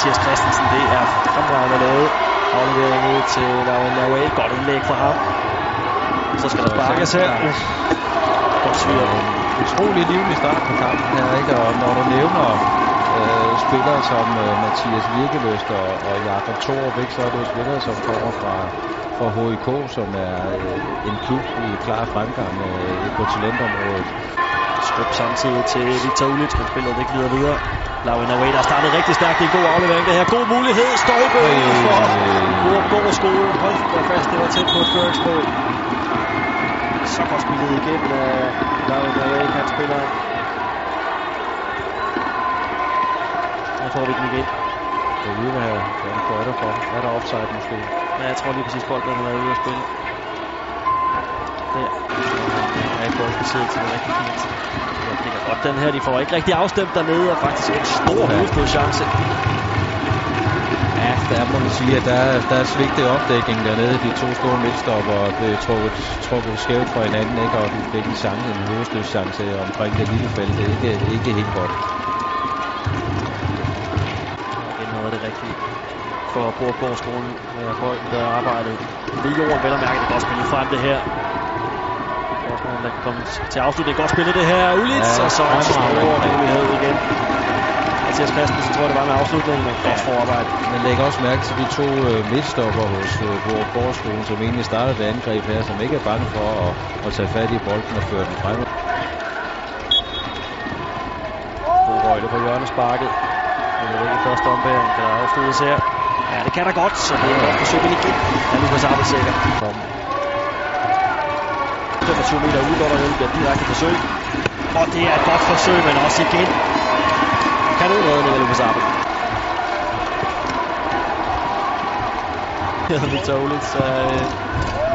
Mathias Christensen. Det er fremragende lavet. Aflevering ud til Lauren Lauer. Godt indlæg fra ham. Så skal der sparkes her. Godt sviger. Utrolig livlig start på kampen her, ikke? Og når du nævner øh, spillere som øh, Mathias Virkeløst og, og Jakob Thorup, ikke? så er det jo spillere, som kommer fra, fra HIK, som er øh, en klub i klar fremgang øh, på talentområdet. Skub samtidig til Victor Ulic, men spillet ikke videre videre. Lauren Away, der startede rigtig stærkt. Det er en god aflevering, det her. God mulighed. Støjbe for Borgård skole. Hold da fast, det var tæt på et føringsmål. Så godt spillet igennem af Lauren Away, kantspilleren. Nu får vi den igen. Det er hvad han fløjter for. Er der offside måske? Ja, jeg tror lige præcis, bolden har været ude at spille. Der. Ja, i boldbesiddelse. Det er rigtig fint. Det er godt den her. De får ikke rigtig afstemt dernede, og faktisk en stor ja. hovedstødchance. Ja, der må man sige, at der, der er svigtet opdækning dernede. De to store midtstopper blev trukket, trukket skævt fra hinanden, ikke? og de fik en chance, en hovedstødchance omkring det lille felt. Det er ikke, ikke helt godt. Det er noget af det rigtige for Borgårdsskolen. Bolden, der arbejdet lige jorden, vel og mærke, det godt spillet frem det her spørgsmål, der kan komme til afslutning. Godt spillet det her, Ulitz, ja, og så en stor mulighed igen. Mathias Christensen tror jeg, det var med afslutningen, men godt forarbejde. Man lægger også mærke til de to øh, midtstopper hos øh, Borgårdsskolen, som egentlig startede det angreb her, som ikke er bange for at, at tage fat i bolden og føre den frem. God røgle på hjørnesparket. Det er ikke første ombæring, der afsluttes her. Ja, det kan der godt, så det er godt forsøg igen. Ja, Lukas Abel sikker. 25 meter ude, hvor og bliver direkte forsøg. Og det er et godt forsøg, men også igen. Kanonredning af Lukas Abel. hedder Victor Olitz er,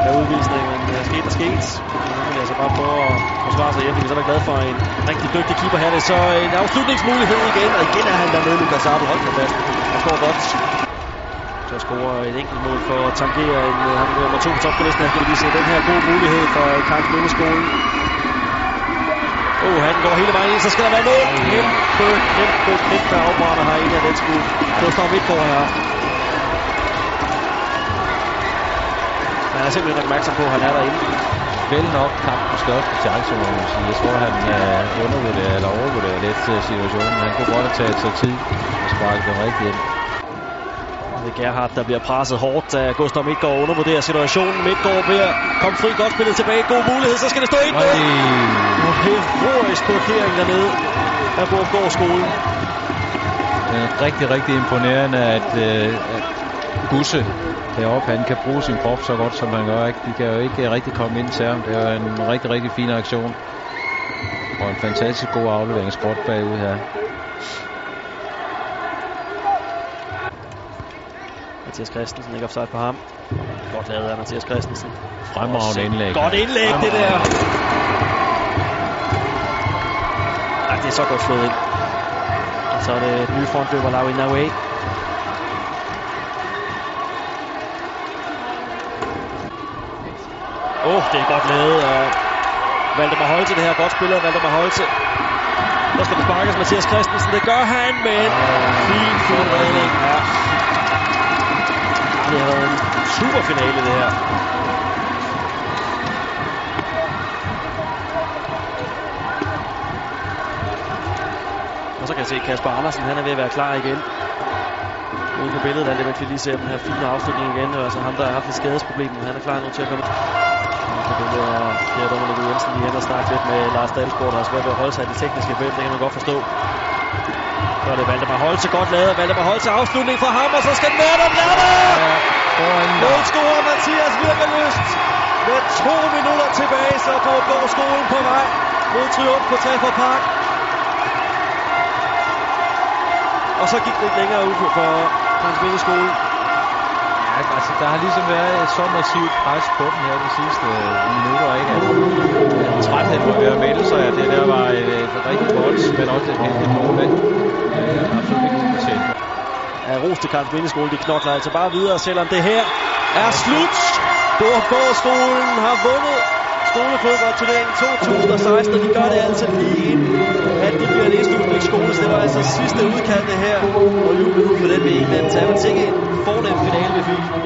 er udvisningen. Det er øh, øh, sket og sket. Nu vil altså bare prøve at forsvare sig hjem. så er så glad for en rigtig dygtig keeper her. Det er så en afslutningsmulighed igen, og igen er han dernede, Lukas Abel. Hold fast. Han står godt til at score et enkelt mål for at tangere en, han nummer to på topforlisten. Han skal lige se den her gode mulighed for Karls Mindeskolen. Oh, han går hele vejen ind, så skal der være mål. Kæmpe, kæmpe, kæmpe afbrænder her en af den skud. Det står Midtgaard her. Man er simpelthen opmærksom på, at han er derinde. Vel nok kampens største chance, må man sige. Jeg tror, han uh, undervurderer eller overvurderer lidt uh, situationen. Han kunne godt have taget sig tid og sparket den rigtigt ind. Det er Gerhardt, der bliver presset hårdt af Gustav Midtgaard undervurderer situationen. Midtgaard at komme fri, godt spillet tilbage. God mulighed, så skal det stå 1 0 Heroisk blokering dernede af Borgård skolen. Det er rigtig, rigtig imponerende, at, øh, at Gusse heroppe, han kan bruge sin krop så godt, som han gør. Ikke? De kan jo ikke rigtig komme ind til ham. Det er en rigtig, rigtig fin aktion. Og en fantastisk god aflevering skråt bagud her. Mathias Christensen ikke offside på ham. Godt lavet af Mathias Christensen. Fremragende indlæg. Godt indlæg, det der. Ja, det er så godt slået ind. Og så er det nye frontløber, Lawi Nawe. Åh, oh, det er godt lavet af Valdemar Holte, det her. Godt spillet af Valdemar Holte. Der skal det sparkes Mathias Christensen. Det gør han, men fin, fin redning. Ja. Det har været en super finale, det her. Og så kan jeg se Kasper Andersen, han er ved at være klar igen. Ude på billedet, er det, mens vi lige ser den her fine afslutning igen. Det er altså ham, der har haft et skadesproblem, men han er klar nu til at komme. Og det er Per Dominic Jensen lige hen og snakke lidt med Lars Dalsgaard, der har svært ved at holde sig i det tekniske felt. Det kan man godt forstå. Så er det Valdemar Holtze godt lavet. Valdemar Holtze afslutning fra ham, og så skal den med der. Den er der! Målscorer Mathias Virkeløst. Med to minutter tilbage, så går Blå skolen på vej mod triumf på Træffer Park. Og så gik det lidt længere ud for Hans skole. Ja, altså, der har ligesom været et så massivt pres på dem her de sidste øh, minutter, ikke? At trætheden var ved at melde sig, at det der var et, et rigtig godt, men også et heldigt mål, ikke? Øh, absolut ikke fortjent er Ros til Karls Mindeskole. De knokler altså bare videre, selvom det her er slut. Dorfgårdskolen har vundet skolefodboldturneringen 2016. og De gør det altså lige ind, at de bliver læst ud skole. Så det var altså sidste udkald det her. Og jubel ud for den med England. Så er man sikkert en fornem finale, vi fik.